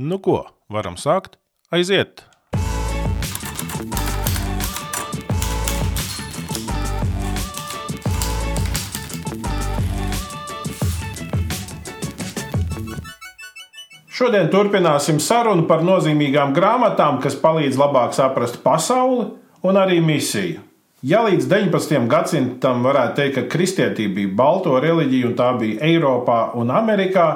Nu ko, varam sākt? Aiziet! Šodien turpināsim sarunu par nozīmīgām grāmatām, kas palīdz labāk saprast pasauli un arī misiju. Ja līdz 19. gadsimtam varētu teikt, ka kristietība bija balto reliģija un tā bija Eiropā un Amerikā,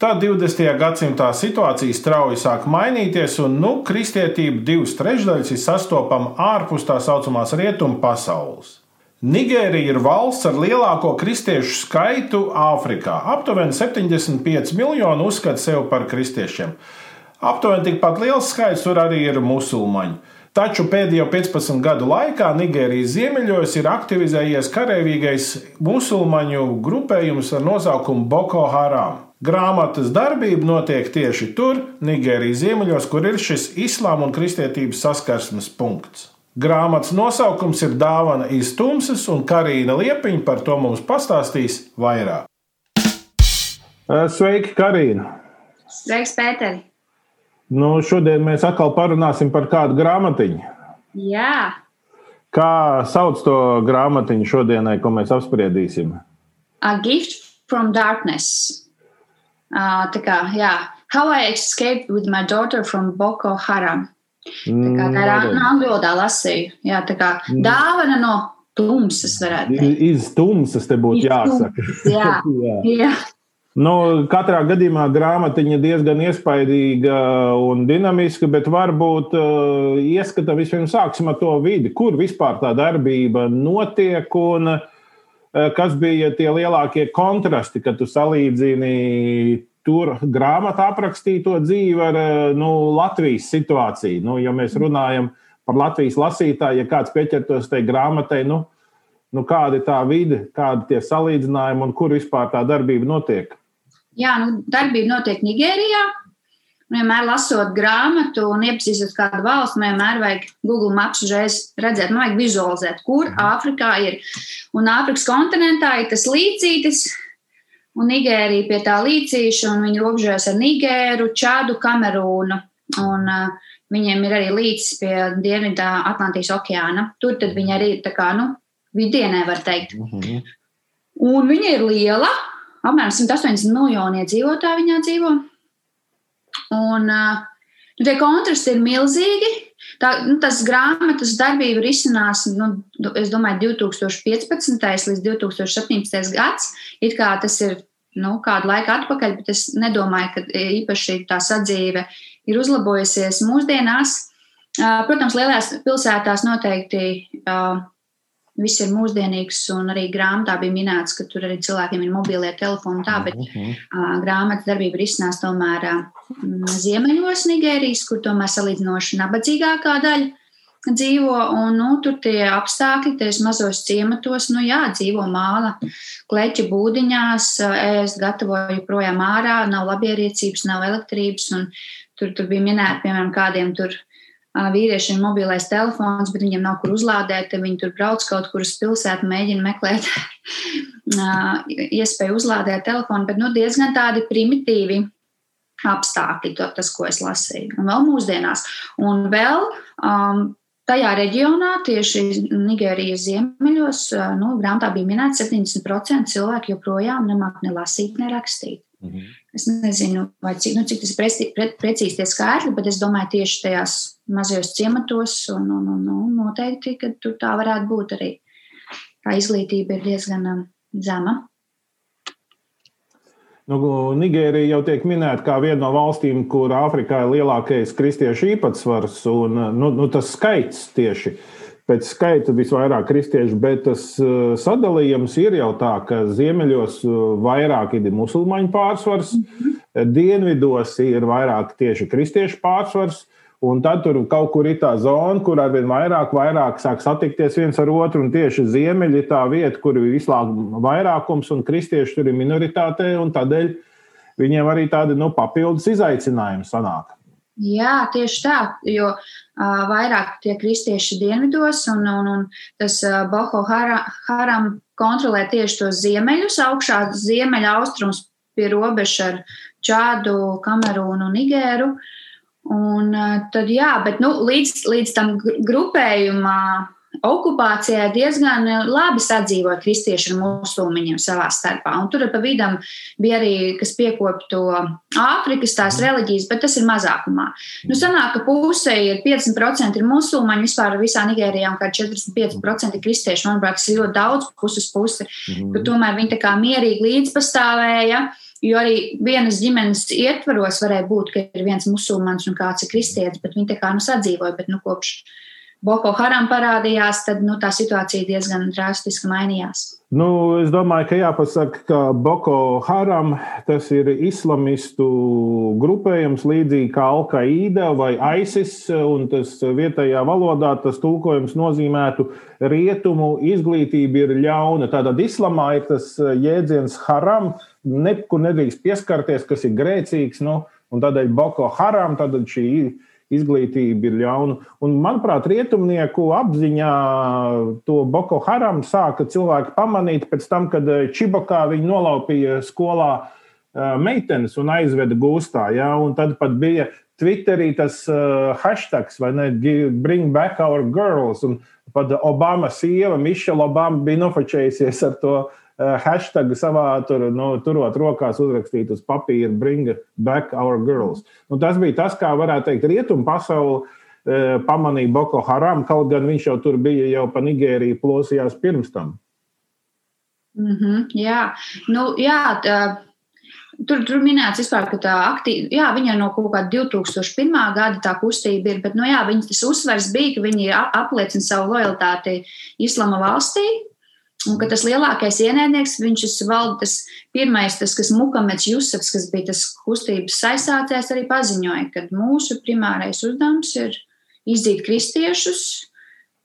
tad 20. gadsimtā situācija strauji sāk mainīties, un nu, kristietība divas trešdaļas ir sastopama ārpus tā saucamās rietumu pasaules. Nigērija ir valsts ar lielāko kristiešu skaitu Āfrikā. Aptuveni 75 miljoni uzskata sevi par kristiešiem. Aptuveni tikpat liels skaits tur arī ir musulmaņi. Taču pēdējo 15 gadu laikā Nigērijas ziemeļos ir aktivizējies karavīgais musulmaņu grupējums ar nosaukumu Boko Haram. Grāmatas darbība notiek tieši tur, Nigērijas ziemeļos, kur ir šis islāma un kristietības saskarsmes punkts. Grāmatas nosaukums ir Dāvana iz tumsas, un Karina Liepiņa par to mums pastāstīs vairāk. Sveiki, Karina! Sveiks, Pēteri! Nu, šodien mēs atkal parunāsim par kādu grāmatiņu. Jā. Kā sauc to grāmatiņu šodienai, ko mēs apspriedīsim? A Gift from Darkness. Uh, tā kā, jā. How I Escaped with My Daughter from Boko Haram. Tā kā tā ir no angļu valodā lasīju. Jā, tā kā mm. dāvana no tumsas varētu teikt. Iz tumsas te būtu jāsaka. Jā, jā. jā. Nu, katrā gadījumā grāmatiņa diezgan iespaidīga un dinamiska, bet varbūt uh, ieskata vispirms sāksim ar to vidi, kur vispār tā darbība notiek un uh, kas bija tie lielākie kontrasti, kad tu salīdzini tur grāmatā aprakstīto dzīvi ar uh, nu, Latvijas situāciju. Nu, ja mēs runājam par Latvijas lasītāju, ja kāds pieķertos tai grāmatai, nu, nu, kāda ir tā vide, kādi tie salīdzinājumi un kur vispār tā darbība notiek jā, nu, darbība notiek Nigērijā. Vienmēr lasot grāmatu un iepazīstot kādu valsti, vienmēr vajag Google Maps uzreiz redzēt, man vajag vizualizēt, kur mhm. Āfrikā ir. Un Āfrikas kontinentā ir tas līcītis, un Nigērija pie tā līcīša, un viņi robežojas ar Nigēru, Čādu, Kamerūnu. Un, uh, viņiem ir arī līdzs pie Dienvidā Atlantijas okeāna. Tur viņi arī ir kā, nu, vidienē var teikt. Mm -hmm. Un viņa ir liela, apmēram 180 miljoni iedzīvotāji viņā dzīvo. Un nu, tie kontrasti ir milzīgi. Tā, nu, tas grāmatas darbība risinās, nu, es domāju, 2015. līdz 2017. gads. It kā tas ir nu, kādu laiku atpakaļ, bet es nedomāju, ka īpaši tā sadzīve ir uzlabojusies mūsdienās. Protams, lielās pilsētās noteikti viss ir mūsdienīgs, un arī grāmatā bija minēts, ka tur arī cilvēkiem ir mobilie telefoni. Tā, bet uh, grāmatas darbība risinās tomēr uh, ziemeļos Nigērijas, kur tomēr salīdzinoši nabadzīgākā daļa dzīvo, un nu, tur tie apstākļi, ties mazos ciematos, nu jā, dzīvo māla, kleķa būdiņās, ēst gatavoju projām ārā, nav labierīcības, nav elektrības, un tur, tur bija minēti, piemēram, kādiem tur vīriešiem ir mobilais telefons, bet viņiem nav kur uzlādēt. Viņi tur brauc kaut kur uz pilsētu, mēģina meklēt iespēju uzlādēt telefonu, bet nu, diezgan tādi primitīvi apstākļi, to, tas, ko es lasīju. Un vēl mūsdienās. Un vēl um, tajā reģionā, tieši Nigērijas ziemeļos, nu, grāmatā bija minēts, 70% cilvēku joprojām nemāk ne lasīt, ne rakstīt. Mhm. Es nezinu, cik, nu, cik tas ir pre, precīzi tie skaitļi, bet es domāju, tieši tajās mazajos ciematos, un, un, un, un noteikti, ka tur tā varētu būt arī. Tā izglītība ir diezgan um, zema. Nu, Nigērija jau tiek minēta kā viena no valstīm, kur Āfrikā ir lielākais kristiešu īpatsvars un nu, nu, tas skaits tieši. Uh, pēc skaita visvairāk kristiešu, bet tas uh, sadalījums ir jau tā, ka ziemeļos uh, vairāk ir musulmaņu pārsvars, -hmm. dienvidos ir vairāk tieši kristiešu pārsvars. Un tad tur kaut kur ir tā zona, kur arvien vairāk, vairāk sāk satikties viens ar otru. Un tieši ziemeļi ir tā vieta, kur ir islāma vairākums un kristieši tur ir minoritātē. Tādēļ viņiem arī tādi nu, papildus izaicinājumi sanāk. Jā, tieši tā, jo uh, vairāk tie kristieši dienvidos, un, un, un tas uh, Boko Haram kontrolē tieši tos ziemeļus, augšā ziemeļa austrums pie robeža ar Čādu, Kamerūnu un Nigēru. Un tad, jā, bet nu, līdz, līdz tam grupējumā okupācijā diezgan labi sadzīvoja kristieši un musulmaņiem savā starpā. Un tur pa vidam bija arī, kas piekopja to Āfrikas tās mhm. reliģijas, bet tas ir mazākumā. Nu, sanāk, ka pusē ir 50% ir musulmaņi, vispār visā Nigērijā un kā 45% ir kristieši. Manuprāt, tas ir ļoti daudz puses pusi, mm. ka tomēr viņi tā kā mierīgi līdzpastāvēja. Jo arī vienas ģimenes ietvaros varēja būt, ka ir viens musulmanis un kāds ir kristietis, bet viņi tā kā nu sadzīvoja. Bet, nu, kopš Boko Haram parādījās, tad nu, tā situācija diezgan drastiski mainījās. Nu, es domāju, ka jāpasaka, ka Boko Haram tas ir islamistu grupējums līdzīgi kā Al-Qaida vai ISIS, un tas vietējā valodā tas tulkojums nozīmētu rietumu izglītība ir ļauna. Tātad islamā ir tas jēdziens haram, nekur nedrīkst pieskarties, kas ir grēcīgs, nu, un tādēļ Boko Haram, tad šī ir izglītība ir ļauna. Un, manuprāt, rietumnieku apziņā to Boko Haram sāka cilvēki pamanīt pēc tam, kad eh, Čibakā viņi nolaupīja skolā eh, meitenes un aizveda gūstā. Ja? Un tad pat bija Twitterī tas uh, hashtags, vai ne, bring back our girls. Un pat Obama sieva, Mišela Obama, bija nofočējusies ar to Eh, hashtag savā tur, nu, turot rokās uzrakstīt uz papīra, bring back our girls. Nu, tas bija tas, kā varētu teikt, rietumu pasauli eh, pamanīja Boko Haram, kaut gan viņš jau tur bija jau pa Nigēriju plosījās pirms tam. Mm -hmm, jā, nu, jā tā, tur, tur minēts, vispār, ka tā aktīva, jā, viņa no kaut kāda 2001. gada tā kustība ir, bet, nu, jā, viņas tas uzsvars bija, ka viņi apliecina savu lojalitāti Islama valstī, Un ka tas lielākais ienaidnieks, viņš ir valdes pirmais, tas, kas Mukamets Jusefs, kas bija tas kustības saistātājs, arī paziņoja, ka mūsu primārais uzdevums ir izdzīt kristiešus,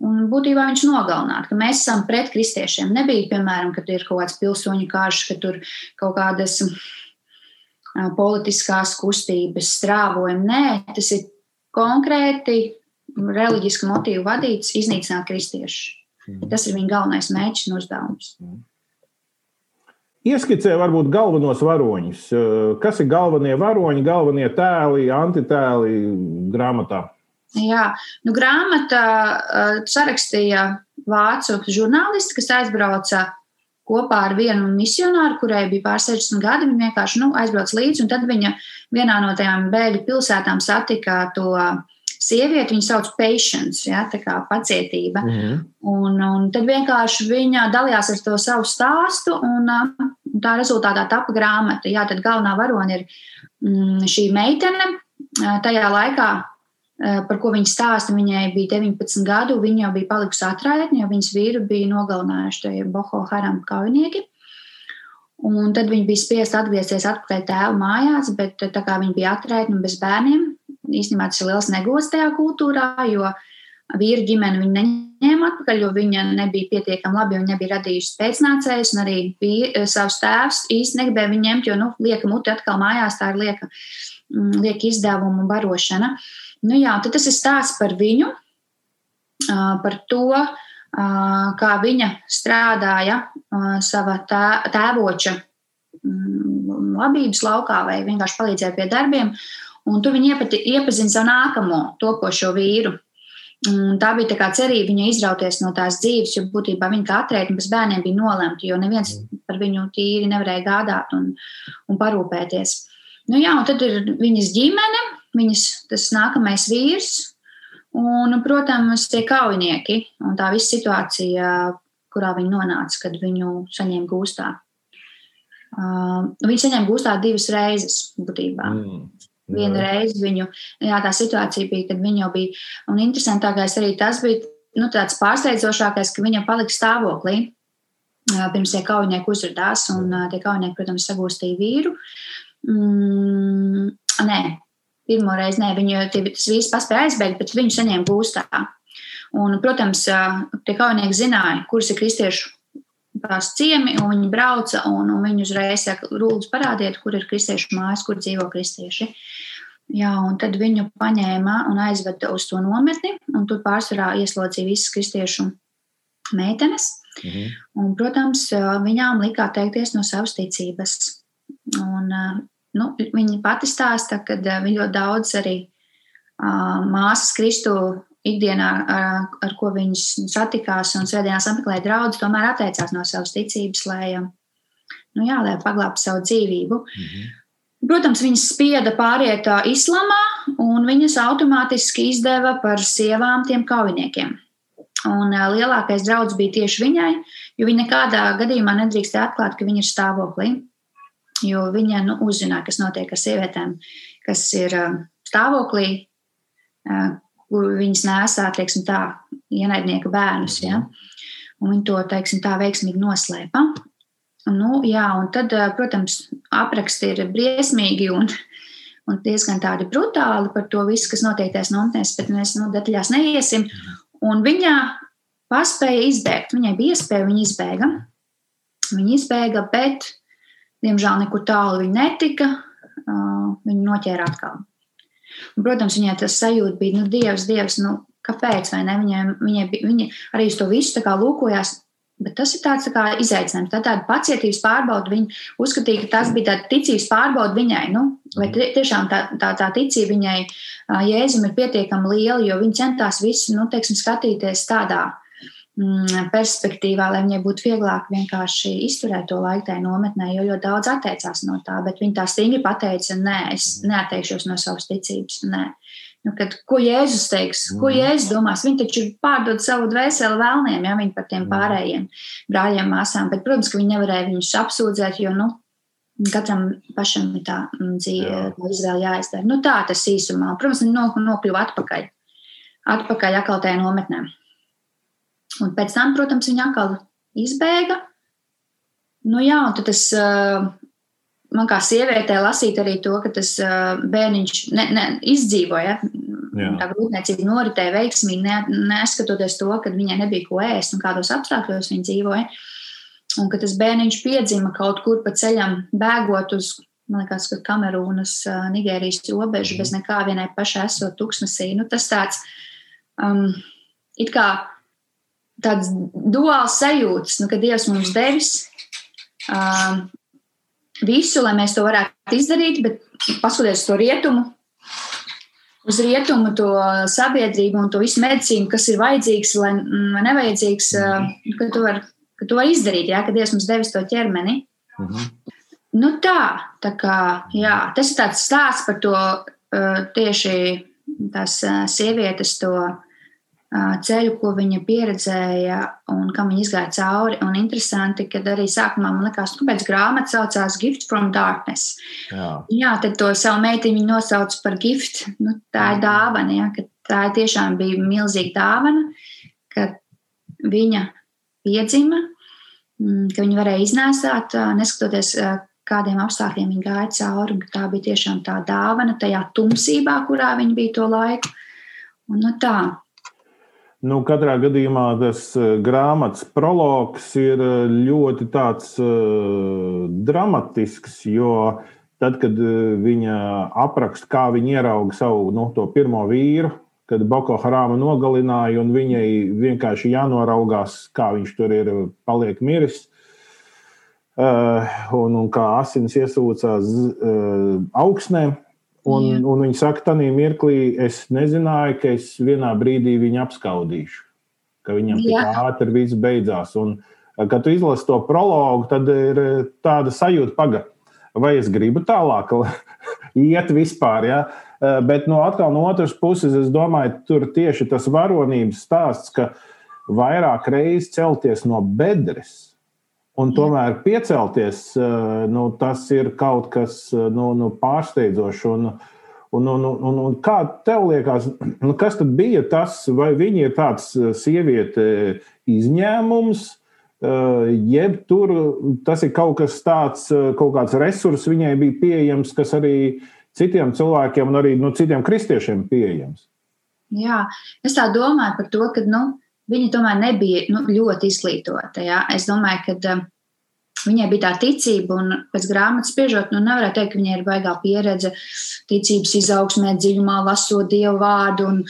un būtībā viņš nogalināt, ka mēs esam pret kristiešiem. Nebija, piemēram, kad ir kaut kāds pilsoņu karš, ka tur kaut kādas politiskās kustības strāvojumi. Nē, tas ir konkrēti reliģiski motīvu vadīts iznīcināt kristiešus. Mm. Tas ir viņa galvenais mērķis un uzdevums. Mm. Ieskicē varbūt galvenos varoņus. Kas ir galvenie varoņi, galvenie tēli, antitēli grāmatā? Jā, nu, grāmata uh, sarakstīja vācu žurnālisti, kas aizbrauca kopā ar vienu misionāru, kurai bija pār 60 gadi. Viņa vienkārši nu, aizbrauca līdzi, un tad viņa vienā no tajām bēgļu pilsētām satika to uh, sievieti, viņu sauc patience, ja, tā kā pacietība. Mm -hmm. un, un tad vienkārši viņa dalījās ar to savu stāstu, un, un tā rezultātā tapa grāmata. Jā, tad galvenā varone ir mm, šī meitene. Tajā laikā, par ko viņa stāsta, viņai bija 19 gadu, viņa jau bija palikusi atraitne, jo viņas vīru bija nogalinājuši tie Boho Haram kaujinieki. Un tad viņa bija spiest atgriezties atpakaļ tēva mājās, bet tā kā viņa bija atraitne un bez bērniem, īstenībā tas ir liels negods tajā kultūrā, jo vīru ģimeni viņa neņēma atpakaļ, jo viņa nebija pietiekami labi, viņa nebija radījusi pēcnācējus, un arī bija, eh, savs tēvs īsti negribēja viņu ņemt, jo, nu, lieka muti atkal mājās, tā ir lieka, mm, lieka izdevumu barošana. Nu jā, tad tas ir stāsts par viņu, par to, kā viņa strādāja sava tēvoča mm, labības laukā vai vienkārši palīdzēja pie darbiem. Un tur viņa iepati, iepazina savu nākamo topošo vīru. Un tā bija tā cerība viņai izrauties no tās dzīves, jo būtībā viņa kā atrēķina bez bērniem bija nolemta, jo neviens par viņu tīri nevarēja gādāt un, un parūpēties. Nu, jā, un tad ir viņas ģimene, viņas tas nākamais vīrs, un, protams, tie kaujinieki un tā visa situācija, kurā viņi nonāca, kad viņu saņēma gūstā. Uh, viņi saņēma gūstā divas reizes būtībā. Mm. Vienu reizi viņu, jā, tā situācija bija, kad viņa jau bija, un interesantākais arī tas bija, nu, tāds pārsteidzošākais, ka viņa palika stāvoklī. Pirms tie kaujinieki uzrādījās, un tie kaujinieki, protams, sagūstīja vīru. Mm, nē, pirmo reizi nē, viņu tas vīrs paspēja aizbēgt, bet viņu saņēma gūstā. Un, protams, tie kaujinieki zināja, kuras ir kristiešu tās ciemi, un viņi brauca, un, un viņi uzreiz saka, lūdzu, parādiet, kur ir kristiešu mājas, kur dzīvo kristieši. Jā, un tad viņu paņēma un aizveda uz to nometni, un tur pārsvarā ieslodzīja visas kristiešu meitenes. Mhm. Un, protams, viņām likā teikties no savas ticības. Un, nu, viņa pati stāsta, ka viņa ļoti daudz arī uh, māsas Kristu ikdienā, ar, ar ko viņas satikās un svētdienās apmeklēja draugus, tomēr atteicās no savas ticības, lai, nu jā, lai paglābtu savu dzīvību. -hmm. Protams, viņas spieda pāriet islamā, un viņas automātiski izdeva par sievām tiem kaujiniekiem. Un lielākais draudz bija tieši viņai, jo viņa nekādā gadījumā nedrīkstēja atklāt, ka viņa ir stāvoklī. Jo viņa nu, uzzināja, kas notiek ar sievietēm, kas ir stāvoklī, viņas nesā, teiksim, tā, ienaidnieka bērnus. Ja? Un viņi to, teiksim, tā veiksmīgi noslēpa. Nu, jā, un tad, protams, apraksti ir briesmīgi un, un diezgan tādi brutāli par to visu, kas notiek tajās nometnēs, bet mēs nu, detaļās neiesim. Un viņa paspēja izbēgt. Viņai bija iespēja, viņa izbēga. Viņa izbēga, bet, diemžēl, nekur tālu viņa netika. Viņu noķēra atkal. Un, protams, viņai tas sajūta bija, nu, Dievs, Dievs, nu, kāpēc? Viņai, viņai, viņa arī uz to visu lūkojās Bet tas ir tāds tā izaicinājums, tā tāda pacietības pārbauda. Viņa uzskatīja, ka tas bija tāds ticības pārbauda viņai. Nu, vai tiešām tā, tā, tā ticība viņai Jēzum ir pietiekami liela, jo viņa centās visu nu, teiksim, skatīties tādā mm, perspektīvā, lai viņai būtu vieglāk vienkārši izturēt to laiku tajā nometnē, jo ļoti daudz atteicās no tā. Bet viņa tā stingri pateica, nē, es neatteikšos no savas ticības. Nē. Nu, kad, ko Jēzus teiks, ko mhm. Jēzus domās? Viņi taču pārdod savu dvēseli vēlniem, ja viņi par tiem mhm. pārējiem brāļiem, māsām. Bet, protams, ka viņi nevarēja viņus apsūdzēt, jo nu, katram pašam ir tā mm, dzīve, tā izvēle jāizdara. Nu, tā tas īsumā. Protams, nokļuva atpakaļ, atpakaļ atkal tajā nometnē. Un pēc tam, protams, viņi atkal izbēga. Nu, jā, un tas man kā sievietē lasīt arī to, ka tas bērniņš ne, ne, izdzīvoja. Jā. Tā grūtniecība noritēja veiksmīgi, ne, neskatoties to, ka viņai nebija ko ēst un kādos apstākļos viņa dzīvoja. Un ka tas bērniņš piedzima kaut kur pa ceļam, bēgot uz, man liekas, ka Kamerūnas, Nigērijas robežu, mm. bez nekā vienai pašai esot tuksnesī. Nu, tas tāds, um, it kā tāds duāls sajūtas, nu, ka Dievs mums devis, um, visu, lai mēs to varētu izdarīt, bet paskatieties to rietumu, uz rietumu to sabiedrību un to visu medicīnu, kas ir vajadzīgs vai nevajadzīgs, mhm. ka tu vari var izdarīt, jā, kad Dievs mums devis to ķermeni. Mhm. Nu tā, tā kā, jā, tas ir tāds stāsts par to tieši tās sievietes to ceļu, ko viņa pieredzēja un kam viņa izgāja cauri. Un interesanti, ka arī sākumā man likās, kāpēc grāmata saucās Gift from Darkness. Jā, jā tad to savu meitiņu nosauc par gift. Nu, tā ir dāvana, ja, ka tā tiešām bija milzīga dāvana, ka viņa piedzima, mm, ka viņa varēja iznēsāt, neskatoties, kādiem apstākļiem viņa gāja cauri. Tā bija tiešām tā dāvana tajā tumsībā, kurā viņa bija to laiku. Un, nu, tā, Nu, katrā gadījumā tas eh, grāmatas prologs ir eh, ļoti tāds uh, dramatisks, jo tad, kad viņa apraksta, kā viņa ierauga savu nu, pirmo vīru, kad Boko Harāma nogalināja, un viņai vienkārši jānoraugās, kā viņš tur ir paliek miris. Uh, un, un kā asins iesūcās uh, augsnē, Un, Jā. un viņi saka, tā mirklī es nezināju, ka es vienā brīdī viņu apskaudīšu, ka viņam Jā. tik ātri viss beidzās. Un, kad tu izlasi to prologu, tad ir eh, tāda sajūta, paga, vai es gribu tālāk iet vispār. Ja? Eh, bet no, atkal, no otras puses, es domāju, tur tieši tas varonības stāsts, ka vairāk reizes celties no bedres Un tomēr piecelties, eh, nu, tas ir kaut kas eh, nu, nu, pārsteidzošs. Un, un, un, un, un kā tev liekas, nu, kas tad bija tas, vai viņa ir tāds eh, sieviete izņēmums, jeb tur tas ir kaut kas tāds, kaut kāds resurs viņai bija pieejams, kas arī citiem cilvēkiem un arī nu, citiem kristiešiem pieejams? Jā, es tā domāju par to, ka. Nu, viņa tomēr nebija nu, ļoti izglītota. Ja? Es domāju, ka um, viņai bija tā ticība, un pēc grāmatas spriežot, nu, nevarētu teikt, ka viņai ir baigā pieredze ticības izaugsmē, dziļumā, lasot dievu vārdu. Un,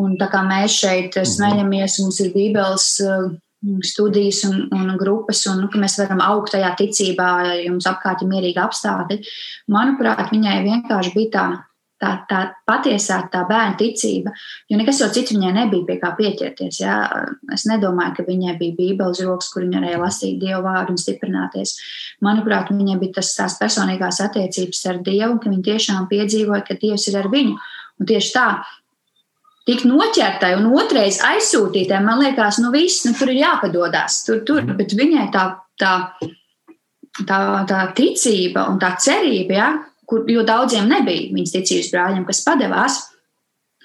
un tā kā mēs šeit mhm. smeļamies, mums ir bībeles uh, studijas un, un grupas, un nu, ka mēs varam augt tajā ticībā, ja mums apkārt ir mierīgi apstākļi. Manuprāt, viņai vienkārši bija tā tā, tā patiesā tā bērna ticība, jo nekas jau cits viņai nebija pie kā pieķerties. Ja? Es nedomāju, ka viņai bija bībeles rokas, kur viņa varēja lasīt dievu vārdu un stiprināties. Manuprāt, viņai bija tas tās personīgās attiecības ar dievu, ka viņa tiešām piedzīvoja, ka dievs ir ar viņu. Un tieši tā, tik noķertai un otrais aizsūtītai, man liekas, nu viss, nu tur ir jāpadodas. Tur, tur, bet viņai tā, tā, tā, tā ticība un tā cerība, ja, kur, jo daudziem nebija viņas ticības brāļiem, kas padevās.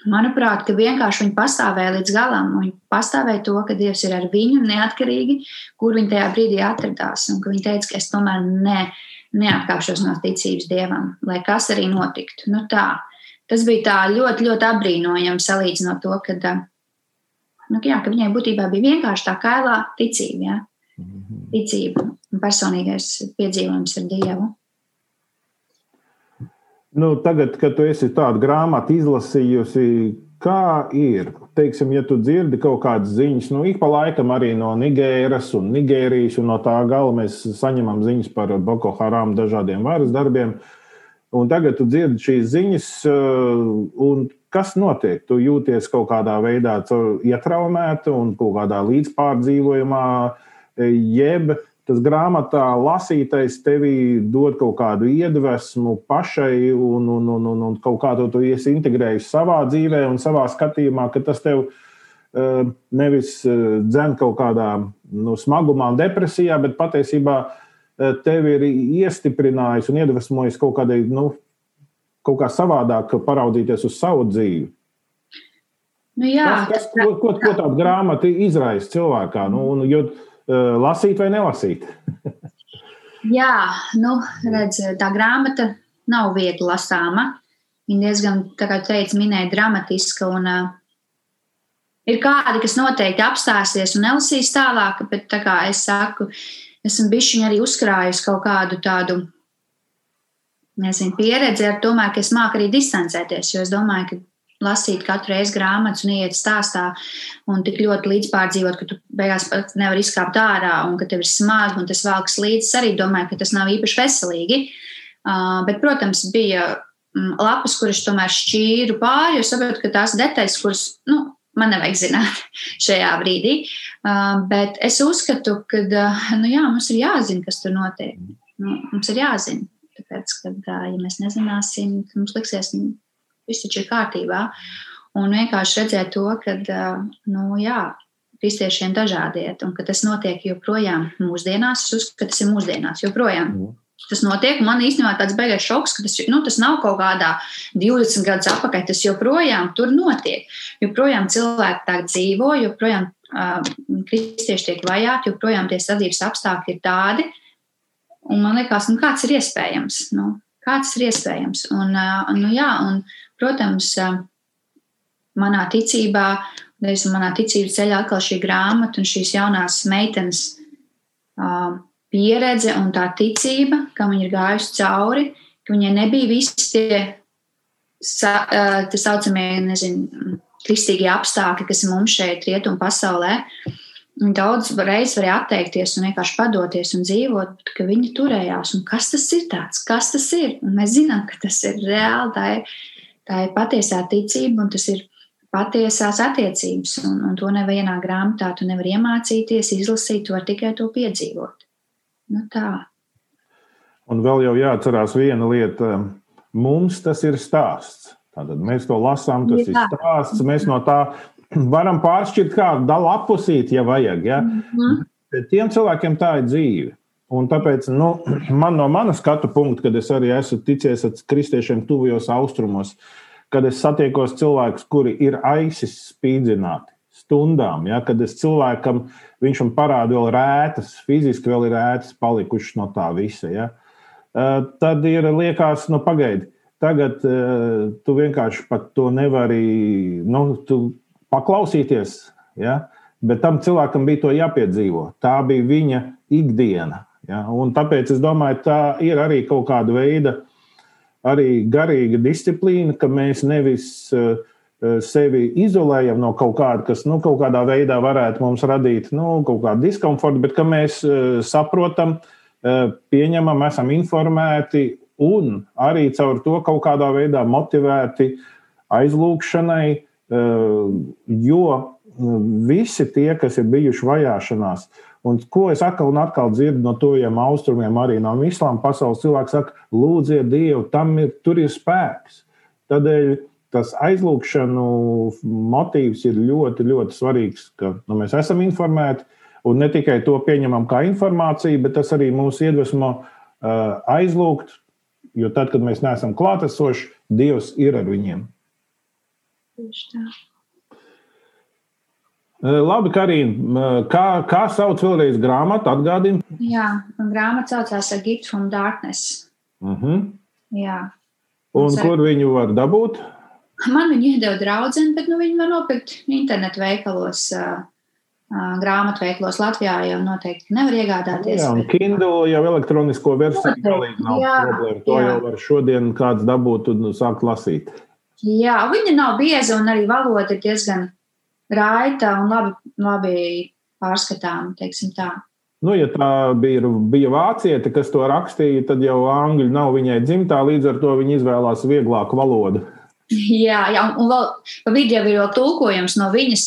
Manuprāt, ka vienkārši viņi pastāvēja līdz galam. Viņi pastāvēja to, ka Dievs ir ar viņu neatkarīgi, kur viņi tajā brīdī atradās. Un viņi teica, ka es tomēr ne, neatkāpšos no ticības Dievam, lai kas arī notiktu. Nu, tā. Tas bija ļoti, ļoti apbrīnojami salīdzinot to, ka, nu, jā, ka viņai būtībā bija vienkārši tā kailā ticība. Ja? Mhm. Ticība un personīgais piedzīvojums ar Dievu. Nu, tagad, kad tu esi tādu grāmatu izlasījusi, kā ir? Teiksim, ja tu dzirdi kaut kādas ziņas, nu, ik pa laikam arī no Nigēras un Nigērijas, un no tā gala mēs saņemam ziņas par Boko Haram dažādiem varas darbiem. Un tagad tu dzirdi šīs ziņas, uh, un kas notiek? Tu jūties kaut kādā veidā ietraumēta un kaut kādā līdzpārdzīvojumā, jeb tas grāmatā lasītais tevi dod kaut kādu iedvesmu pašai, un, un, un, un, un kaut kā to tu esi integrējis savā dzīvē un savā skatījumā, ka tas tev uh, nevis uh, dzen kaut kādā nu, smagumā depresijā, bet patiesībā uh, tevi ir iestiprinājis un iedvesmojis kaut kādai, nu, kaut kā savādāk paraudzīties uz savu dzīvi. Nu jā, kas, kas, ko, ko, ko tāda grāmata izraisa cilvēkā? Nu, un, jo, uh, lasīt vai nelasīt? Jā, nu, redz, tā grāmata nav viegli lasāma. Viņa diezgan, kā teica, minēja dramatiska. Un, uh, ir kādi, kas noteikti apstāsies un nelasīs tālāk, bet tā kā es saku, esmu bijuši arī uzkrājusi kaut kādu tādu nezinu, pieredzi ar to, ka es māku arī distancēties. Jo es domāju, ka lasīt katru reizi grāmatas un iet stāstā un tik ļoti līdzpārdzīvot, ka tu beigās pat nevar izkāpt ārā un ka tev ir smagi un tas velks līdzi. Arī domāju, ka tas nav īpaši veselīgi. Uh, bet, protams, bija um, lapas, kuras tomēr šķīru pāri, jo saprotu, ka tās detaļas, kuras nu, man nevajag zināt šajā brīdī. Uh, bet es uzskatu, ka uh, nu, jā, mums ir jāzina, kas tur notiek. Nu, mums ir jāzina. Tāpēc, kad, ja mēs nezināsim, tad mums liksies, nu, viss taču ir kārtībā. Un vienkārši redzēt to, ka, nu, jā, kristiešiem dažādi iet, un ka tas notiek joprojām mūsdienās. Es uzskatu, ka tas ir mūsdienās joprojām. Mm. Tas notiek. Man īstenībā tāds beigas šoks, ka tas, nu, tas nav kaut kādā 20 gadus atpakaļ. Tas joprojām tur notiek. Joprojām cilvēki tā dzīvo, joprojām uh, kristieši tiek vajāti, joprojām tie sadzīves apstākļi ir tādi. Un man liekas, nu, kāds ir iespējams? Nu, kāds ir iespējams? Un, uh, nu, jā, un, Protams, manā ticībā, manā ticības ceļā atkal šī grāmata un šīs jaunās meitenes pieredze un tā ticība, ka viņa ir gājusi cauri, ka viņai nebija visi tie tā saucamie, nezinu, kristīgie apstākļi, kas mums šeit, rietumu pasaulē. Viņa daudz reizes varēja atteikties un vienkārši padoties un dzīvot, bet ka viņa turējās. Un kas tas ir tāds? Kas tas ir? Un mēs zinām, ka tas ir reāli. Tā ir tā ir patiesā ticība un tas ir patiesās attiecības. Un, un to nevienā grāmatā tu nevari iemācīties, izlasīt, to var tikai to piedzīvot. Nu, tā. Un vēl jau jāatcerās viena lieta. Mums tas ir stāsts. Tātad mēs to lasām, tas Jā. ir stāsts. Mēs no tā varam pāršķirt kādu lapusīti, ja vajag. Ja? Mm -hmm. Tiem cilvēkiem tā ir dzīve. Un tāpēc nu, man no manas skatu punkta, kad es arī esmu ticies ar kristiešiem tuvajos austrumos, kad es satiekos cilvēkus, kuri ir aisis spīdzināti stundām, ja, kad es cilvēkam viņš man parāda vēl rētas, fiziski vēl ir rētas palikušas no tā visa. Ja. Tad ir liekas, nu, pagaidi, tagad uh, tu vienkārši pat to nevari nu, paklausīties. Ja? Bet tam cilvēkam bija to jāpiedzīvo. Tā bija viņa ikdiena. Ja? Un tāpēc es domāju, tā ir arī kaut kāda veida arī garīga disciplīna, ka mēs nevis uh, sevi izolējam no kaut kāda, kas nu, kaut kādā veidā varētu mums radīt nu, kaut kādu diskomfortu, bet ka mēs saprotam, pieņemam, esam informēti un arī caur to kaut kādā veidā motivēti aizlūgšanai, jo visi tie, kas ir bijuši vajāšanās, Un ko es atkal un atkal dzirdu no tojiem austrumiem, arī no islāma pasaules cilvēkiem, saka, lūdziet Dievu, tam ir, tur ir spēks. Tādēļ tas aizlūgšanu motīvs ir ļoti, ļoti svarīgs, ka nu, mēs esam informēti un ne tikai to pieņemam kā informāciju, bet tas arī mūs iedvesmo uh, aizlūgt, jo tad, kad mēs neesam klātesoši, Dievs ir ar viņiem. Tieši tā. Labi, Karina, kā, kā sauc vēlreiz grāmatu? Atgādini. Jā, grāmata saucās A Gift from Darkness. Uh mhm. -huh. Jā. Un ar... kur viņu var dabūt? Man viņa iedeva draudzene, bet nu, viņi var nopirkt internetu veikalos. Uh, grāmatu veiklos Latvijā jau noteikti nevar iegādāties. Jā, un Kindle jau elektronisko versiju galīgi nav jā, problēma. To jā. jau var šodien kāds dabūt un sākt lasīt. Jā, viņa nav bieza un arī valoda ir diezgan raita un labi, labi pārskatām, teiksim tā. Nu, ja tā bija, bija vāciete, kas to rakstīja, tad jau angļu nav viņai dzimtā, līdz ar to viņa izvēlās vieglāku valodu. Jā, jā un vēl jau ir jau tulkojums no viņas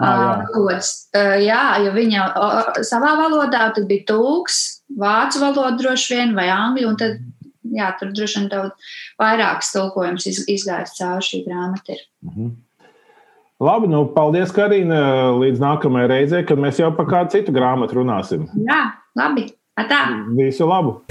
valodas. Uh, jā, jo viņa uh, savā valodā bija tulks, vācu valoda droši vien vai angļu, un tad, jā, tur droši vien daudz vairākas tulkojums iz, izgājis cauri šī grāmata ir. Mhm. Labi, nu, paldies, Karina. Līdz nākamajai reizei, kad mēs jau par kādu citu grāmatu runāsim. Jā, labi. Atā. Visu labu!